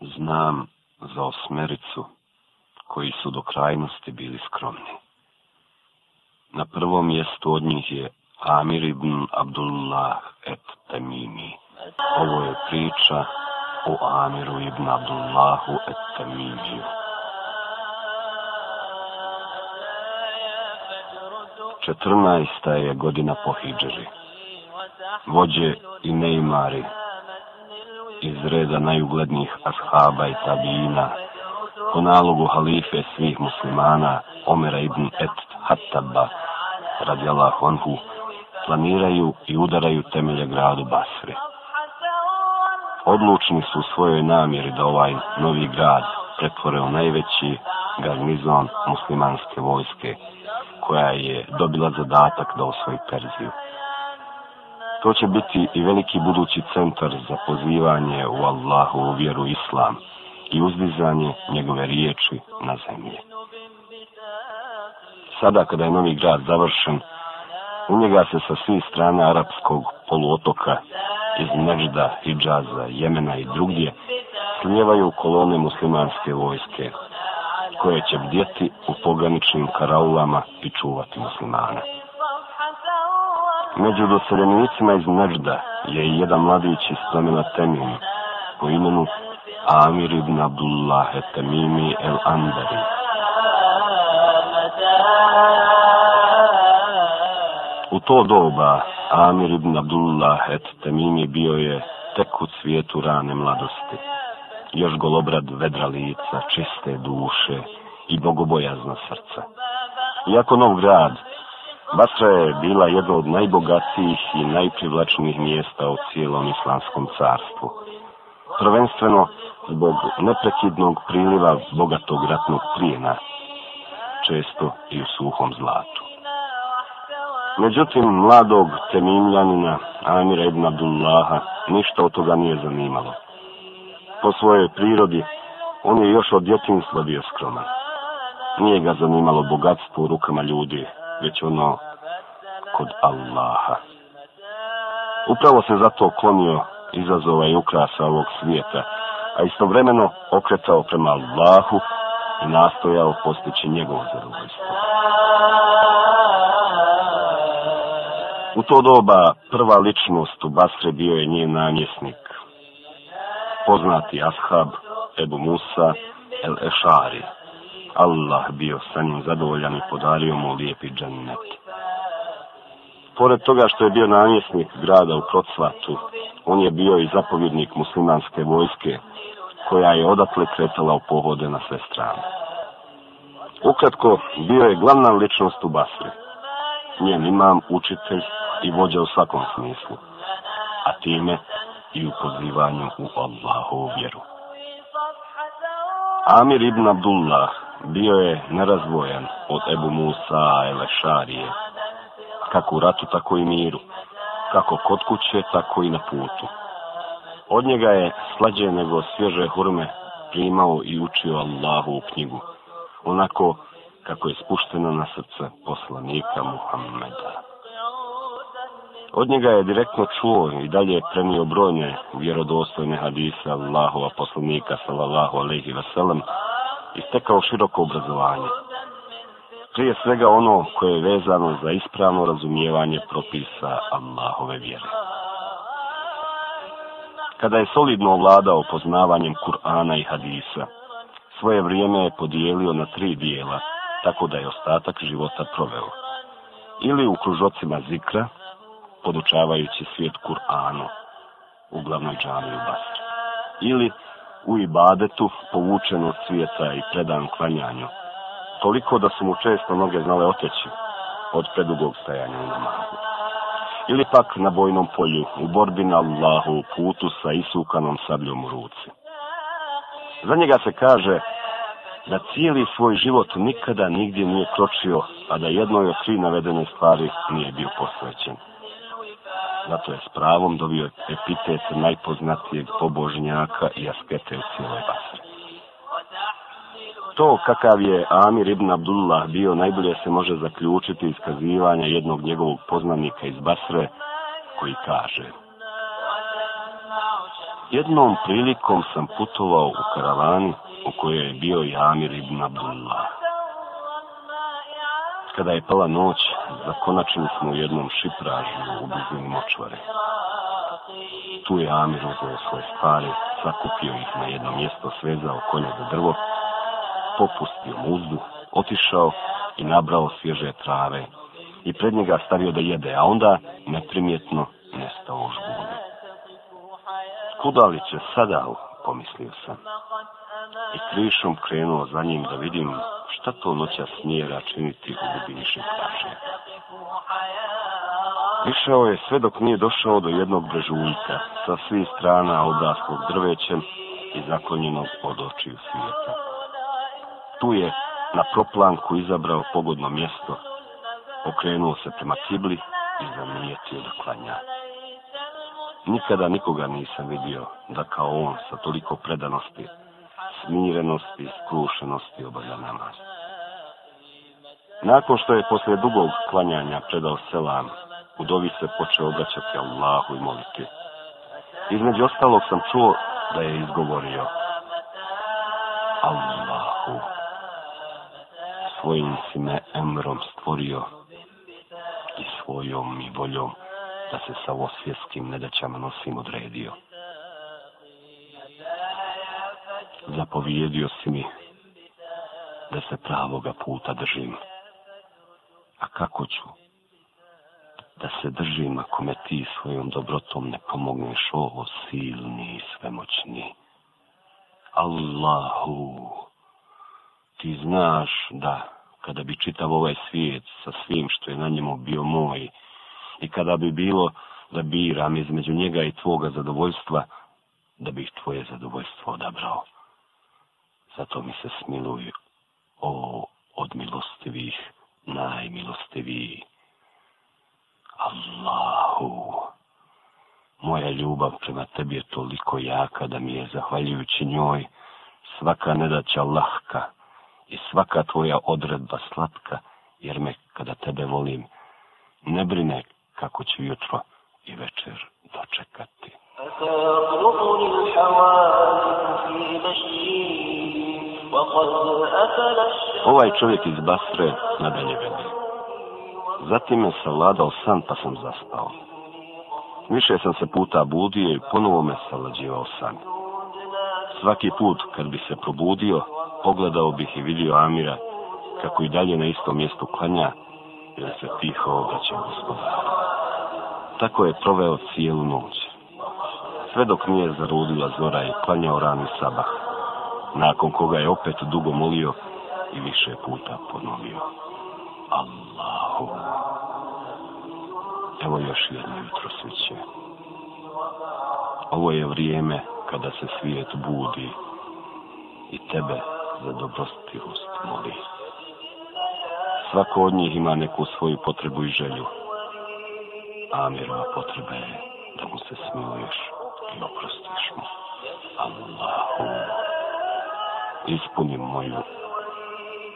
znam za osmericu koji su do krajnosti bili skromni. Na prvom mjestu od njih je Amir ibn Abdullah et Tamimi. Ovo je priča o Amiru ibn Abdullahu et Tamimi. Četrnaista je godina po Hidžeri. Vođe i Neymari iz reda najuglednijih ashaba i tabina, po nalogu halife svih muslimana, Omera ibn et Hattaba, radjala Honhu, planiraju i udaraju temelje gradu Basre. Odlučni su u svojoj namjeri da ovaj novi grad pretvore u najveći garnizon muslimanske vojske, koja je dobila zadatak da osvoji Perziju. To će biti i veliki budući centar za pozivanje u Allahu u vjeru Islam i uzdizanje njegove riječi na zemlji. Sada kada je novi grad završen, u njega se sa svih strana arapskog poluotoka iz Nežda, Hidžaza, Jemena i drugdje slijevaju kolone muslimanske vojske koje će bdjeti u pograničnim karaulama i čuvati muslimana. Među doseljenicima iz Nežda je jedan mladić iz plemena Temim po imenu Amir ibn Abdullah Temimi el Andari. U to doba Amir ibn Abdullah et Temimi bio je tek u cvijetu rane mladosti. Još golobrad vedra lica, čiste duše i bogobojazna srca. Iako nov grad, Basra je bila jedna od najbogatijih i najprivlačnijih mjesta u cijelom islamskom carstvu. Prvenstveno zbog neprekidnog priliva bogatog ratnog plijena, često i u suhom zlatu. Međutim, mladog temimljanina Amira ibn Abdullaha ništa od toga nije zanimalo. Po svojoj prirodi, on je još od djetinstva bio skroman. Nije ga zanimalo bogatstvo u rukama ljudi, već ono kod Allaha. Upravo se zato klonio izazova i ukrasa ovog svijeta, a istovremeno okretao prema Allahu i nastojao postići njegovo zadovoljstvo. U to doba prva ličnost u Basre bio je njen namjesnik, poznati ashab Ebu Musa el Ešari. Allah bio sa njim zadovoljan i podario mu lijepi džennet. Pored toga što je bio namjesnik grada u Procvatu, on je bio i zapovjednik muslimanske vojske, koja je odatle kretala u pohode na sve strane. Ukratko, bio je glavna ličnost u Basri. Njen imam, učitelj i vođa u svakom smislu, a time i u pozivanju u Allahovu vjeru. Amir ibn Abdullah bio je nerazvojan od Ebu Musa ele Šarije, kako u ratu, tako i miru, kako kod kuće, tako i na putu. Od njega je slađe nego svježe hurme primao i učio Allahu u knjigu, onako kako je spušteno na srce poslanika Muhammeda. Od njega je direktno čuo i dalje je premio brojne vjerodostojne hadise Allahova poslanika sallallahu alaihi wasallam i stekao široko obrazovanje. Prije svega ono koje je vezano za ispravno razumijevanje propisa Allahove vjere. Kada je solidno ovladao poznavanjem Kur'ana i hadisa, svoje vrijeme je podijelio na tri dijela, tako da je ostatak života proveo. Ili u kružocima zikra, podučavajući svijet Kur'anu u glavnoj džami u Basri. Ili u ibadetu povučen od svijeta i predan klanjanju. Toliko da su mu često noge znale oteći od predugog stajanja u namazu. Ili pak na bojnom polju u borbi na Allahu putu sa isukanom sabljom u ruci. Za njega se kaže da cijeli svoj život nikada nigdje nije kročio, a da jednoj od svi navedene stvari nije bio posvećen zato je s pravom dobio epitet najpoznatijeg pobožnjaka i askete u cijeloj Basri. To kakav je Amir ibn Abdullah bio najbolje se može zaključiti iz kazivanja jednog njegovog poznanika iz Basre koji kaže Jednom prilikom sam putovao u karavani u kojoj je bio i Amir ibn Abdullah kada je pala noć, zakonačili smo u jednom šipražu u blizini močvare. Tu je Amir uzeo svoje stvari, zakupio ih na jedno mjesto, svezao konja za drvo, popustio muzdu, otišao i nabrao svježe trave i pred njega stavio da jede, a onda neprimjetno nestao u žbune. Kuda li će sada, pomislio sam i klinšom krenuo za njim da vidim šta to noća smjera činiti u dubinišnjeg pašnja. Išao je sve dok nije došao do jednog brežuljka sa svih strana odraslog drvećem i zaklonjenog od očiju svijeta. Tu je na proplanku izabrao pogodno mjesto, okrenuo se prema kibli i zamijetio da klanja. Nikada nikoga nisam vidio da kao on sa toliko predanosti smirenosti, skrušenosti obavlja namaz. Nakon što je poslije dugog klanjanja predao selam, Udovi se počeo obraćati Allahu i moliti. Između ostalog sam čuo da je izgovorio Allahu svojim si me emrom stvorio i svojom mi voljom da se sa osvjetskim nedećama nosim odredio. zapovijedio si mi da se pravoga puta držim. A kako ću da se držim ako me ti svojom dobrotom ne pomogneš ovo silni i svemoćni? Allahu, ti znaš da kada bi čitav ovaj svijet sa svim što je na njemu bio moj i kada bi bilo da biram između njega i tvoga zadovoljstva, da bih tvoje zadovoljstvo odabrao zato mi se smiluj, o od milostivih, najmilostiviji. Allahu, moja ljubav prema tebi je toliko jaka da mi je zahvaljujući njoj svaka nedaća lahka i svaka tvoja odredba slatka, jer me kada tebe volim, ne brine kako će jutro i večer dočekati. أتى قلوب الحوادث في بشير Ovaj čovjek iz Basre nadalje vidi. Zatim me se ladao san pa sam zaspao. Više sam se puta budio i ponovo me se lađivao san. Svaki put kad bi se probudio, pogledao bih i vidio Amira kako i dalje na istom mjestu klanja, jer se tiho obraća gospodaru. Tako je proveo cijelu noć. Sve dok nije zarudila zora i klanjao rani sabah, nakon koga je opet dugo molio i više puta ponovio. Allahu. Evo još jedno jutro sviće. Ovo je vrijeme kada se svijet budi i tebe za dobrostivost moli. Svako od njih ima neku svoju potrebu i želju. Amirova potreba je da mu se smiluješ i oprostiš mu. Allahu. Allahu ispunim moju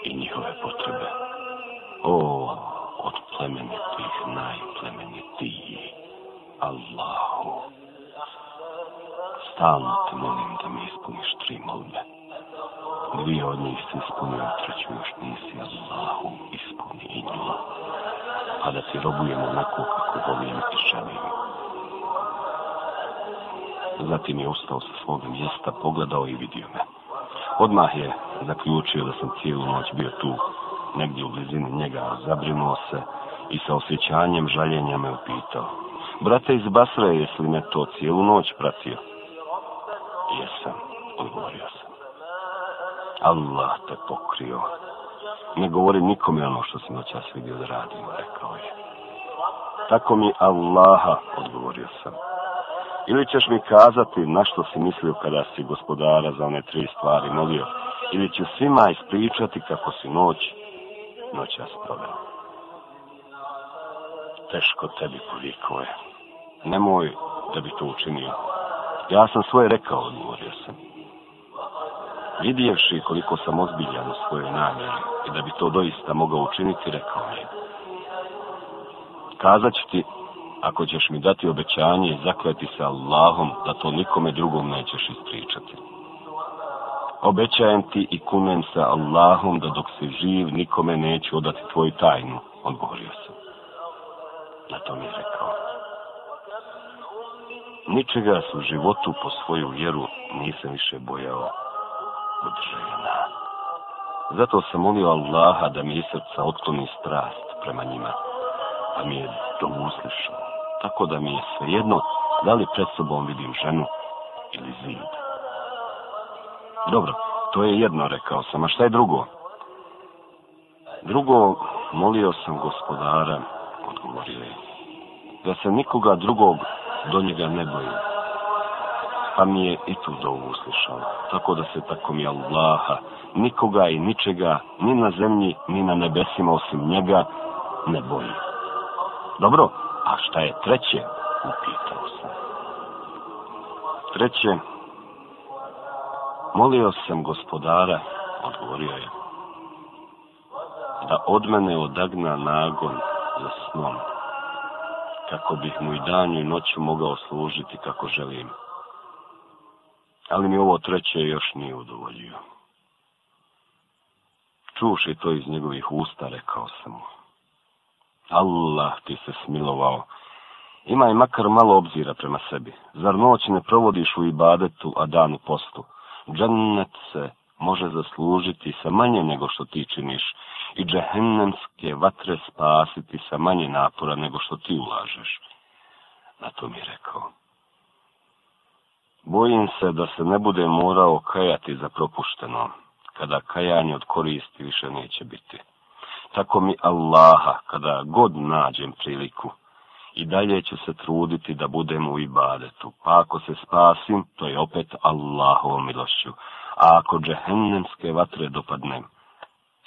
i njihove potrebe. O, od plemenitih najplemenitiji, Allahu, stalno te molim da mi ispuniš tri molbe. Dvije od njih si ispunio, treću još nisi, Allahu, ispuni i nju. Pa da ti robujem onako kako volim i želim. Zatim je ustao sa svog mjesta, pogledao i vidio me. Odmah je zaključio da sam cijelu noć bio tu, negdje u blizini njega, zabrinuo se i sa osjećanjem žaljenja me upitao. Brate iz Basra, jesi li me to cijelu noć pratio? Jesam, odgovorio sam. Allah te pokrio. Ne govori nikome ono što sam noćas vidio da radim, rekao je. Tako mi Allaha, odgovorio sam ili ćeš mi kazati na što si mislio kada si gospodara za one tri stvari molio, ili ću svima ispričati kako si noć, noć ja spravio. Teško tebi poviko je. Nemoj da bi to učinio. Ja sam svoje rekao, odmorio sam. Vidjevši koliko sam ozbiljan u svojoj namjeri i da bi to doista mogao učiniti, rekao mi je. Kazat ću ti ako ćeš mi dati obećanje i zakleti se Allahom da to nikome drugom nećeš ispričati. Obećajem ti i kunem se Allahom da dok si živ nikome neću odati tvoju tajnu, odgovorio sam. Na to mi je rekao. Ničega se u životu po svoju vjeru nisam više bojao od žena. Zato sam molio Allaha da mi srca otkloni strast prema njima, pa mi je to uslišao tako da mi je sve jedno da li pred sobom vidim ženu ili zid. Dobro, to je jedno, rekao sam, a šta je drugo? Drugo, molio sam gospodara, odgovorio je, da se nikoga drugog do njega ne bojim. Pa mi je i tu dovu uslušao, tako da se tako mi je Allaha, nikoga i ničega, ni na zemlji, ni na nebesima osim njega, ne bojim. Dobro, A šta je treće? Upitao sam. Treće, molio sam gospodara, odgovorio je, da od mene odagna nagon za snom, kako bih mu i danju i noću mogao služiti kako želim. Ali mi ovo treće još nije udovoljio. Čuš i to iz njegovih usta, rekao sam mu. Allah ti se smilovao. Imaj makar malo obzira prema sebi. Zar noć ne provodiš u ibadetu, a dan u postu? Džennet se može zaslužiti sa manje nego što ti činiš i džehennemske vatre spasiti sa manje napora nego što ti ulažeš. Na to mi je rekao. Bojim se da se ne bude morao kajati za propušteno, kada kajanje od koristi više neće biti tako mi Allaha, kada god nađem priliku, i dalje ću se truditi da budem u ibadetu, pa ako se spasim, to je opet Allahovo milošću, a ako džehennemske vatre dopadnem,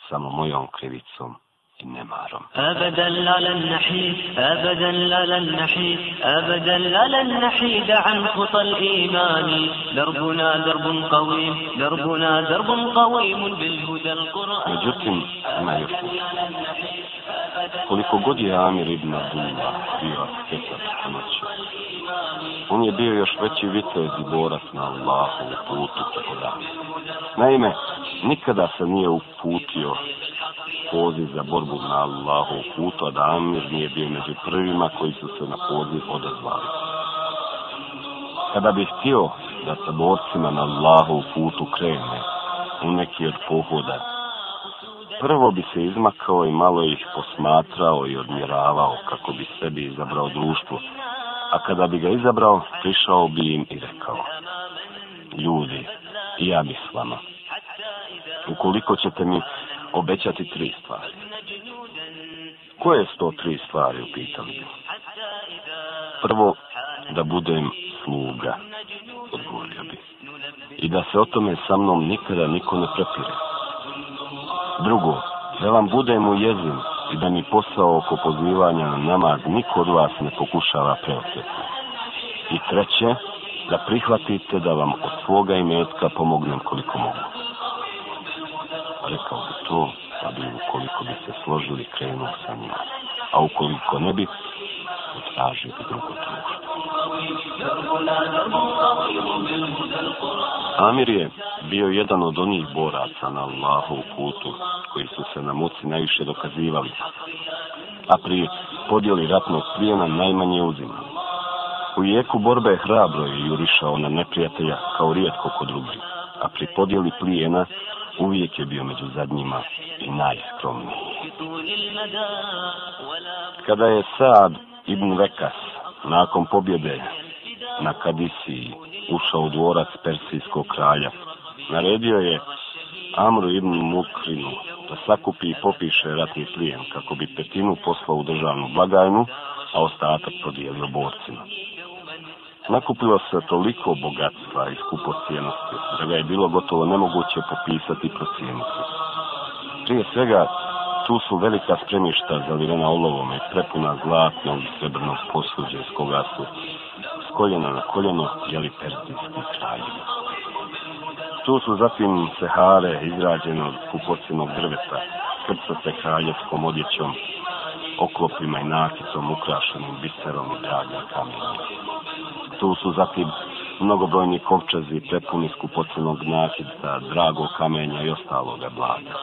samo mojom krivicom. نمارم أبدا لا لن نحيد أبدا لا لن نحيد أبدا لا لن نحيد عن خطى الإيمان دربنا درب قويم دربنا درب قويم بالهدى القرآن Međutim, ima je Koliko god je Amir ibn Abdullah bio arhitekat Hamaća, znači, on je bio još veći vitez i borac na Allahu putu, tako da. Naime, nikada se nije uputio poziv za borbu na Allahov putu, a da Amir nije bio među prvima koji su se na poziv odazvali. Kada bih htio da sa borcima na Allahov putu krene u neki od pohoda, prvo bi se izmakao i malo ih posmatrao i odmjeravao kako bi sebi izabrao društvo, a kada bi ga izabrao, prišao bi im i rekao, ljudi, ja bi s vama. Ukoliko ćete mi obećati tri stvari. Koje su to tri stvari, upitali bi. Prvo, da budem sluga, odgovorio bi. I da se o tome sa mnom nikada niko ne prepire. Drugo, da vam budem ujezim i da mi posao oko pozivanja na namaz niko od vas ne pokušava preosjeti. I treće, da prihvatite da vam od svoga imetka pomognem koliko mogu rekao bi to, pa bi ukoliko bi se složili krenuo sa njim. A ukoliko ne bi, potražio bi drugo društvo. Amir je bio jedan od onih boraca na Allahov putu koji su se na muci najviše dokazivali. A pri podjeli ratnog plijena najmanje uzimali. U jeku borbe hrabro je jurišao na neprijatelja kao rijetko kod drugih. A pri podjeli plijena uvijek je bio među zadnjima i najskromniji. Kada je Saad ibn Vekas nakon pobjede na Kadisi ušao u dvorac Persijskog kralja, naredio je Amru ibn Mukrinu da sakupi i popiše ratni plijen kako bi petinu poslao u državnu blagajnu, a ostatak podijelio borcima nakupilo se toliko bogatstva i skupocijenosti da ga je bilo gotovo nemoguće popisati i procijeniti. Prije svega, tu su velika spremišta zalivena olovom i prepuna zlatnog i srebrnog posuđa iz koga su s koljena na koljeno jeli perzijski kralje. Tu su zatim sehare izrađene od skupocijenog drveta, srca se kraljevskom odjećom, oklopima i nakitom ukrašenim biserom i dragim kamenima tu su zatim mnogobrojni kovčazi prepuni skupocenog nakita, drago kamenja i ostalog blaga.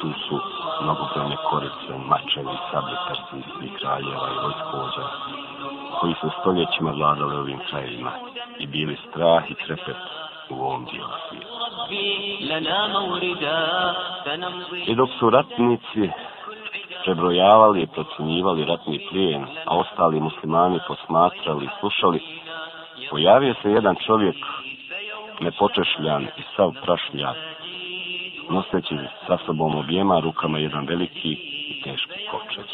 Tu su mnogobrojne korice, mačevi, sabi, persijski, kraljeva i vojskođa, koji su stoljećima vladali ovim krajima i bili strah i trepet u ovom dijelu svijetu. I dok su ratnici prebrojavali i procenjivali ratni plijen, a ostali muslimani posmatrali i slušali, pojavio se jedan čovjek nepočešljan i sav prašlja, noseći sa sobom objema rukama jedan veliki i teški kočeć.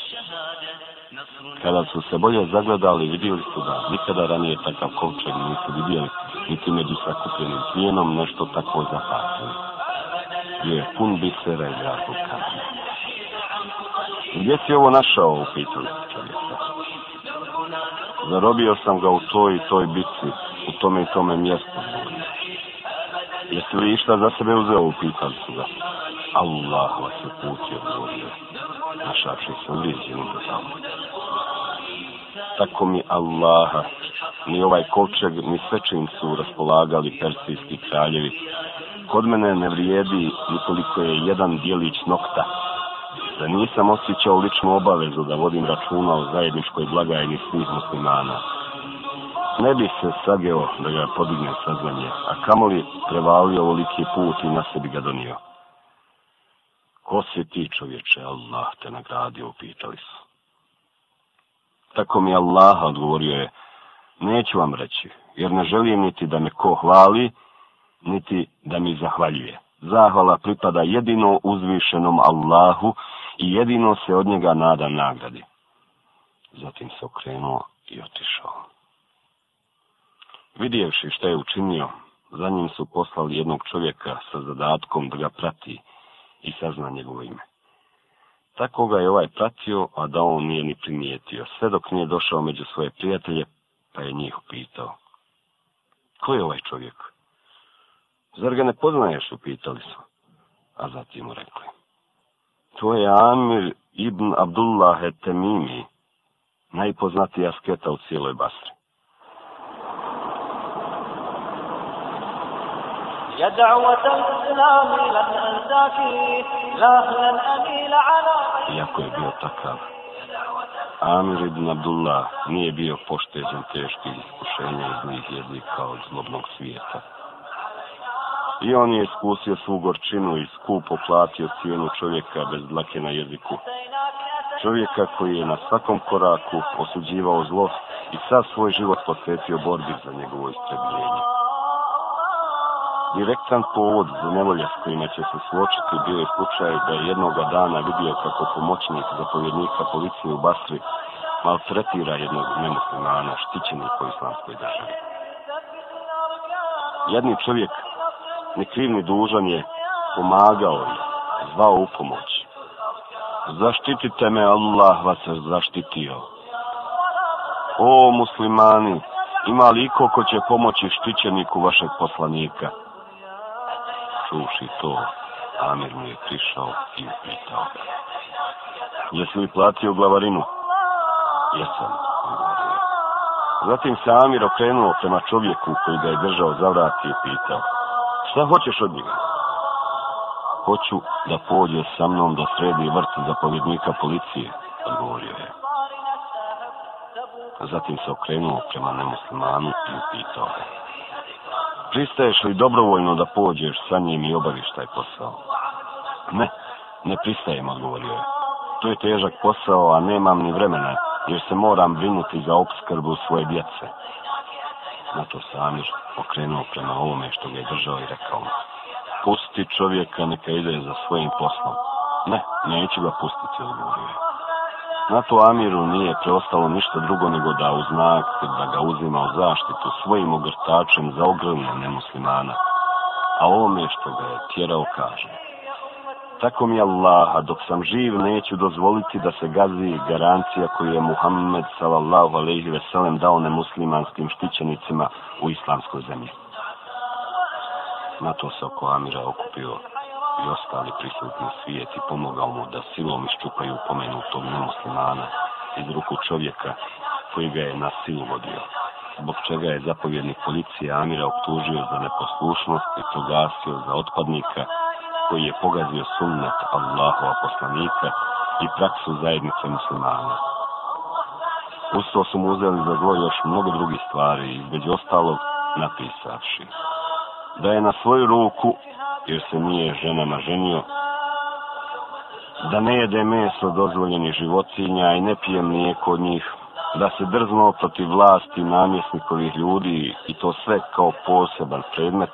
Kada su se bolje zagledali, vidjeli su da nikada ranije takav kovčeg nisu vidjeli, niti među sakupljenim plijenom nešto tako zapasili. Je pun bisera i zrakog kamena. Gdje si ovo našao, upitali se čovjeka. Zarobio sam ga u toj i toj bitci, u tome i tome mjestu. Jesi li išta za sebe uzeo, upitali su ga. Allah vas je putio, govorio. Našavši sam viziju za tamo. Tako mi Allaha, ni ovaj kovčeg, ni sve čim su raspolagali persijski kraljevi. Kod mene ne vrijedi nikoliko je jedan dijelić nokta. Nokta da nisam osjećao ličnu obavezu da vodim računa o zajedničkoj blagajni svih muslimana. Ne bih se sageo da ga podignem sazvanje, a kamoli prevalio ovoliki put i na sebi ga donio. Ko si ti čovječe, Allah te nagradio, upitali su. Tako mi Allah odgovorio je, neću vam reći, jer ne želim niti da me ko hvali, niti da mi zahvaljuje. Zahvala pripada jedino uzvišenom Allahu, i jedino se od njega nada nagradi. Zatim se okrenuo i otišao. Vidjevši šta je učinio, za njim su poslali jednog čovjeka sa zadatkom da ga prati i sazna njegovo ime. Tako ga je ovaj pratio, a da on nije ni primijetio, sve dok nije došao među svoje prijatelje, pa je njih upitao. Ko je ovaj čovjek? Zar ga ne poznaješ, upitali su, a zatim mu rekli to je Amir ibn Abdullah Etemimi, najpoznatiji asketa u cijeloj Basri. يا دعوة الإسلام لن أنسى لا لن أميل على Iako je bio takav, Amir ibn Abdullah nije bio poštezen teških iskušenja iz njih jedli kao od zlobnog svijeta i on je iskusio svu gorčinu i skupo platio cijenu čovjeka bez dlake na jeziku. Čovjeka koji je na svakom koraku osuđivao zlo i sad svoj život posvetio borbi za njegovo istrebljenje. Direktan povod za nevolje s kojima će se suočiti bio je slučaj da je jednoga dana vidio kako pomoćnik zapovjednika policije u Basri maltretira jednog nemuslimana štićenika u islamskoj državi. Jedni čovjek ni kriv ni dužan je pomagao je, zvao u pomoć. Zaštitite me, Allah vas je zaštitio. O muslimani, ima li iko ko će pomoći štićeniku vašeg poslanika? Čuši to, Amir mu je prišao i upitao. Jesi li platio glavarinu? Jesam. Zatim se Amir okrenuo prema čovjeku koji ga je držao za vrat i pitao. Šta hoćeš od njega? Hoću da pođe sa mnom da sredi vrt zapovjednika policije, odgovorio je. Zatim se okrenuo prema nemuslimanu i upitao ga. Pristaješ li dobrovoljno da pođeš sa njim i obaviš taj posao? Ne, ne pristajem, odgovorio je. To je težak posao, a nemam ni vremena, jer se moram brinuti za obskrbu svoje djece zato Samir okrenuo prema ovome što ga je držao i rekao mu. Pusti čovjeka, neka ide za svojim poslom. Ne, neću ga pustiti, odgovorio je. Na to Amiru nije preostalo ništa drugo nego da u znak da ga uzima u zaštitu svojim ogrtačem za ogromne nemuslimana. A ovome što ga je tjerao kaže tako mi Allaha, dok sam živ, neću dozvoliti da se gazi garancija koju je Muhammed sallallahu alaihi veselem dao nemuslimanskim štićenicima u islamskoj zemlji. Na to se oko Amira okupio i ostali prisutni svijet i pomogao mu da silom iščupaju pomenutog nemuslimana iz ruku čovjeka koji ga je na silu vodio zbog čega je zapovjednik policije Amira optužio za neposlušnost i progasio za otpadnika koji je pogazio sunnet Allahova poslanika i praksu zajednice muslimana. Usto su mu uzeli za zlo još mnogo drugih stvari, između ostalog napisavši. Da je na svoju ruku, jer se nije ženama ženio, da ne jede meso dozvoljenih životinja i ne pije mlijeko od njih, da se drzno protiv vlasti namjesnikovih ljudi i to sve kao poseban predmet,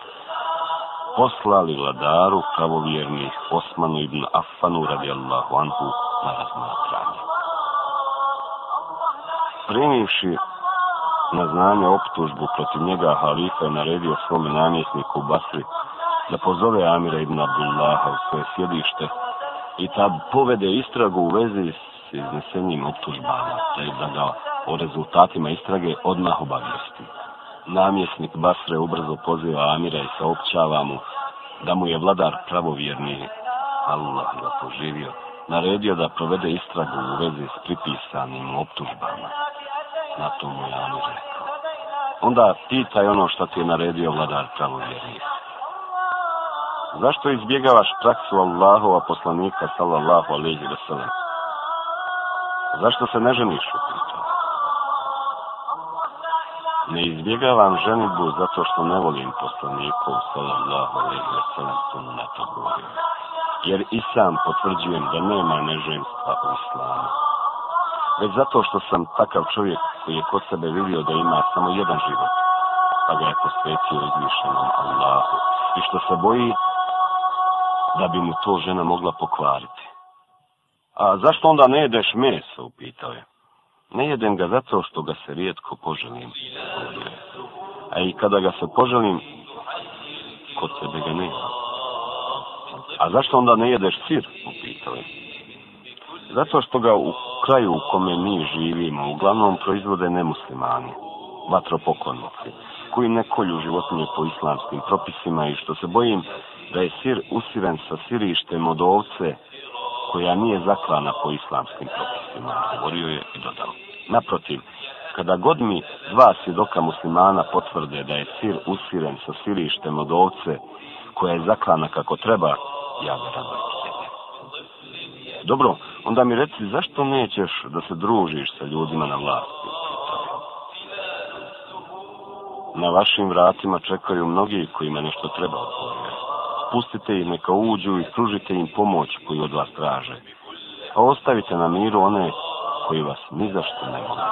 poslali vladaru pravovjerni Osmanu ibn Affanu radijallahu anhu na razmatranje. Primivši na znanje optužbu protiv njega halifa je naredio svome namjesniku Basri da pozove Amira ibn Abdullaha u svoje sjedište i tad povede istragu u vezi s iznesenim optužbama, te je da ga o rezultatima istrage odmah obavljesti namjesnik Basre ubrzo poziva Amira i saopćava mu da mu je vladar pravovjerni Allah ga poživio, naredio da provede istragu u vezi s pripisanim optužbama. Na to mu je Amir rekao. Onda pitaj ono što ti je naredio vladar pravovjerni. Zašto izbjegavaš praksu Allahova poslanika sallallahu alaihi wa sallam? Zašto se ne ženiš upitao? ne izbjegavam ženidbu zato što ne volim poslanika u svojom lahu, ali ne sam su na to govorio. Jer i sam potvrđujem da nema neženstva u islamu. Već zato što sam takav čovjek koji je kod sebe vidio da ima samo jedan život, pa ga je posvetio izmišljenom Allahu. I što se boji da bi mu to žena mogla pokvariti. A zašto onda ne jedeš meso, upitao je. Ne jedem ga zato što ga se rijetko poželim. A i kada ga se poželim, kod sebe ga nema. A zašto onda ne jedeš sir? Upitali. Zato što ga u kraju u kome mi živimo, uglavnom proizvode nemuslimani, vatropokonici, koji ne kolju životinje po islamskim propisima i što se bojim da je sir usiren sa sirištem od ovce, koja nije zaklana po islamskim propisima, govorio je i dodao. Naprotiv, kada god mi dva svjedoka muslimana potvrde da je sir usiren sa sirištem od ovce koja je zaklana kako treba, ja ga razvrtim. Dobro, onda mi reci zašto nećeš da se družiš sa ljudima na vlasti? Na vašim vratima čekaju mnogi kojima nešto treba odgovoriti pustite ih neka uđu i pružite im pomoć koju od vas traže. A ostavite na miru one koji vas ni za što ne vole.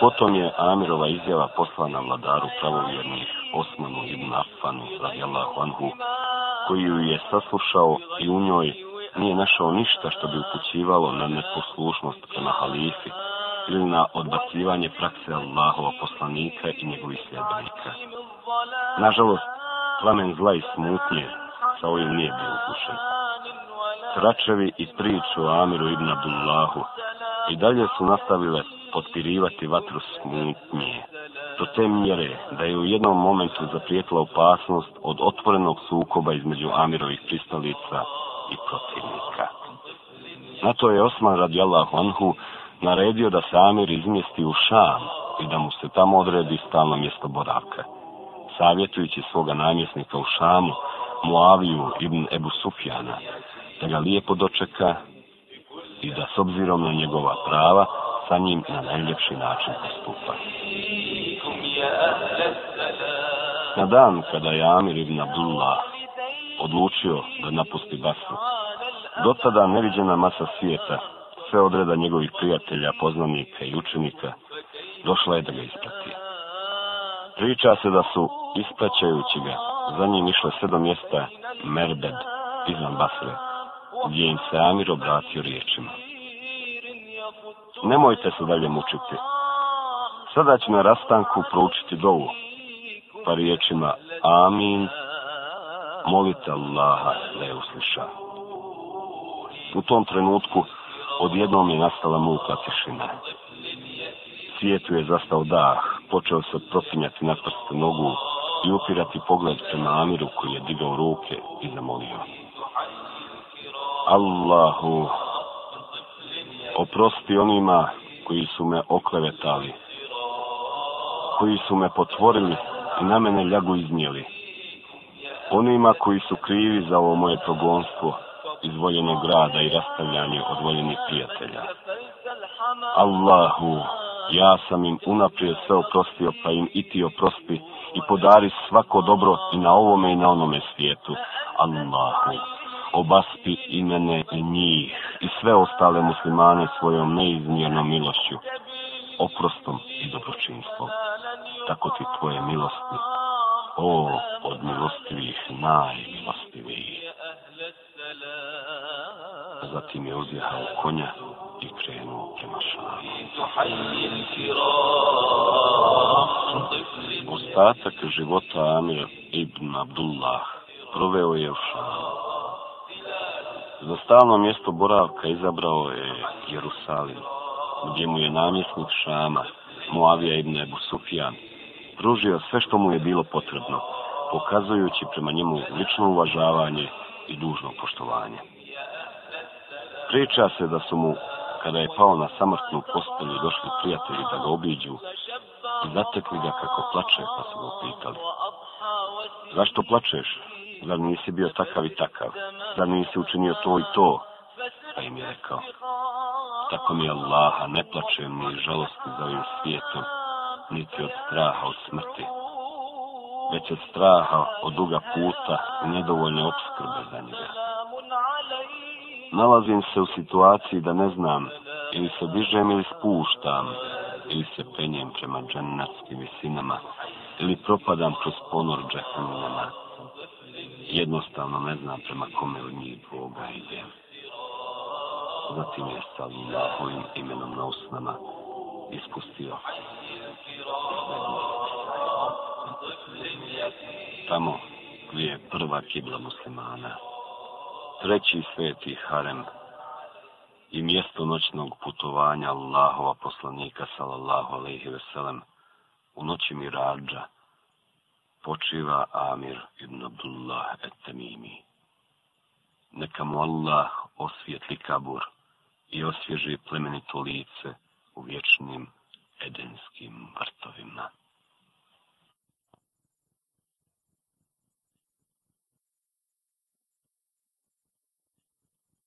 Potom je Amirova izjava poslana vladaru pravovjernih Osmanu ibn Affanu radijallahu anhu, koji ju je saslušao i u njoj nije našao ništa što bi upućivalo na neposlušnost prema halifi, ukazuju na odbacivanje prakse Allahova poslanika i njegovih sljedbenika. Nažalost, plamen zla i smutnje sa ovim nije bio ukušen. Sračevi i priču o Amiru ibn Abdullahu i dalje su nastavile potpirivati vatru smutnje. Do te mjere da je u jednom momentu zaprijetila opasnost od otvorenog sukoba između Amirovih pristalica i protivnika. Na to je Osman radijallahu anhu naredio da se Amir izmjesti u Šam i da mu se tamo odredi stalno mjesto boravka. Savjetujući svoga namjesnika u Šamu, Muaviju ibn Ebu Sufjana, da ga lijepo dočeka i da s obzirom na njegova prava sa njim na najljepši način postupa. Na dan kada je Amir ibn Abdullah odlučio da napusti Basru, do tada neviđena masa svijeta sve odreda njegovih prijatelja, poznanika i učenika, došla je da ga isprati. Priča se da su, ispraćajući ga, za njim išle sve do mjesta Merbed, izvan Basre, gdje im se Amir obratio riječima. Nemojte se dalje mučiti. Sada ću na rastanku proučiti dovu, pa riječima Amin, molite Allaha da je usliša. U tom trenutku odjednom je nastala muka tišina. Svijetu je zastao dah, počeo se propinjati na prst nogu i upirati pogled prema Amiru koji je digao ruke i zamolio. Allahu, oprosti onima koji su me oklevetali, koji su me potvorili i na mene ljagu iznijeli, onima koji su krivi za ovo moje progonstvo, izvoljenog grada i rastavljanje odvoljenih prijatelja. Allahu, ja sam im unaprijed sve oprostio, pa im i ti oprosti i podari svako dobro i na ovome i na onome svijetu. Allahu, obaspi i mene i njih i sve ostale muslimane svojom neizmjernom milošću, oprostom i dobročinstvom. Tako ti tvoje milosti, o, od milostivih najmilostivijih. Zatim je uzjehao konja i krenuo prema Šamiji. Ostatak života Amir ibn Abdullah proveo je u Šamiji. Za stalno mjesto boravka izabrao je Jerusalim, gdje mu je namjesnik Šama, Moavija ibn Ebu Sufjan, pružio sve što mu je bilo potrebno, pokazujući prema njemu lično uvažavanje i dužno poštovanje. Priča se da su mu, kada je pao na samrtnu postelju, došli prijatelji da ga obiđu i zatekli ga kako plače, pa su ga pitali. Zašto plačeš? Da nisi bio takav i takav? Da nisi učinio to i to? Pa im je rekao, tako mi Allaha, ne plačem ni žalosti za ovim svijetom, niti od straha od smrti već od straha od duga puta i nedovoljne obskrbe za njega. Nalazim se u situaciji da ne znam ili se dižem ili spuštam ili se penjem prema džennatskim visinama ili propadam kroz ponor džehennama. Jednostavno ne znam prema kome od njih dvoga idem. Zatim je sa Allahovim imenom na usnama ispustio. Allahovim imenom na usnama ispustio. tamo gdje je prva kibla muslimana, treći sveti harem i mjesto noćnog putovanja Allahova poslanika sallallahu alaihi veselem u noći Mirađa počiva Amir ibn Abdullah etemimi. Neka mu Allah osvijetli kabur i osvježi plemenito lice u vječnim edenskim vrtovima.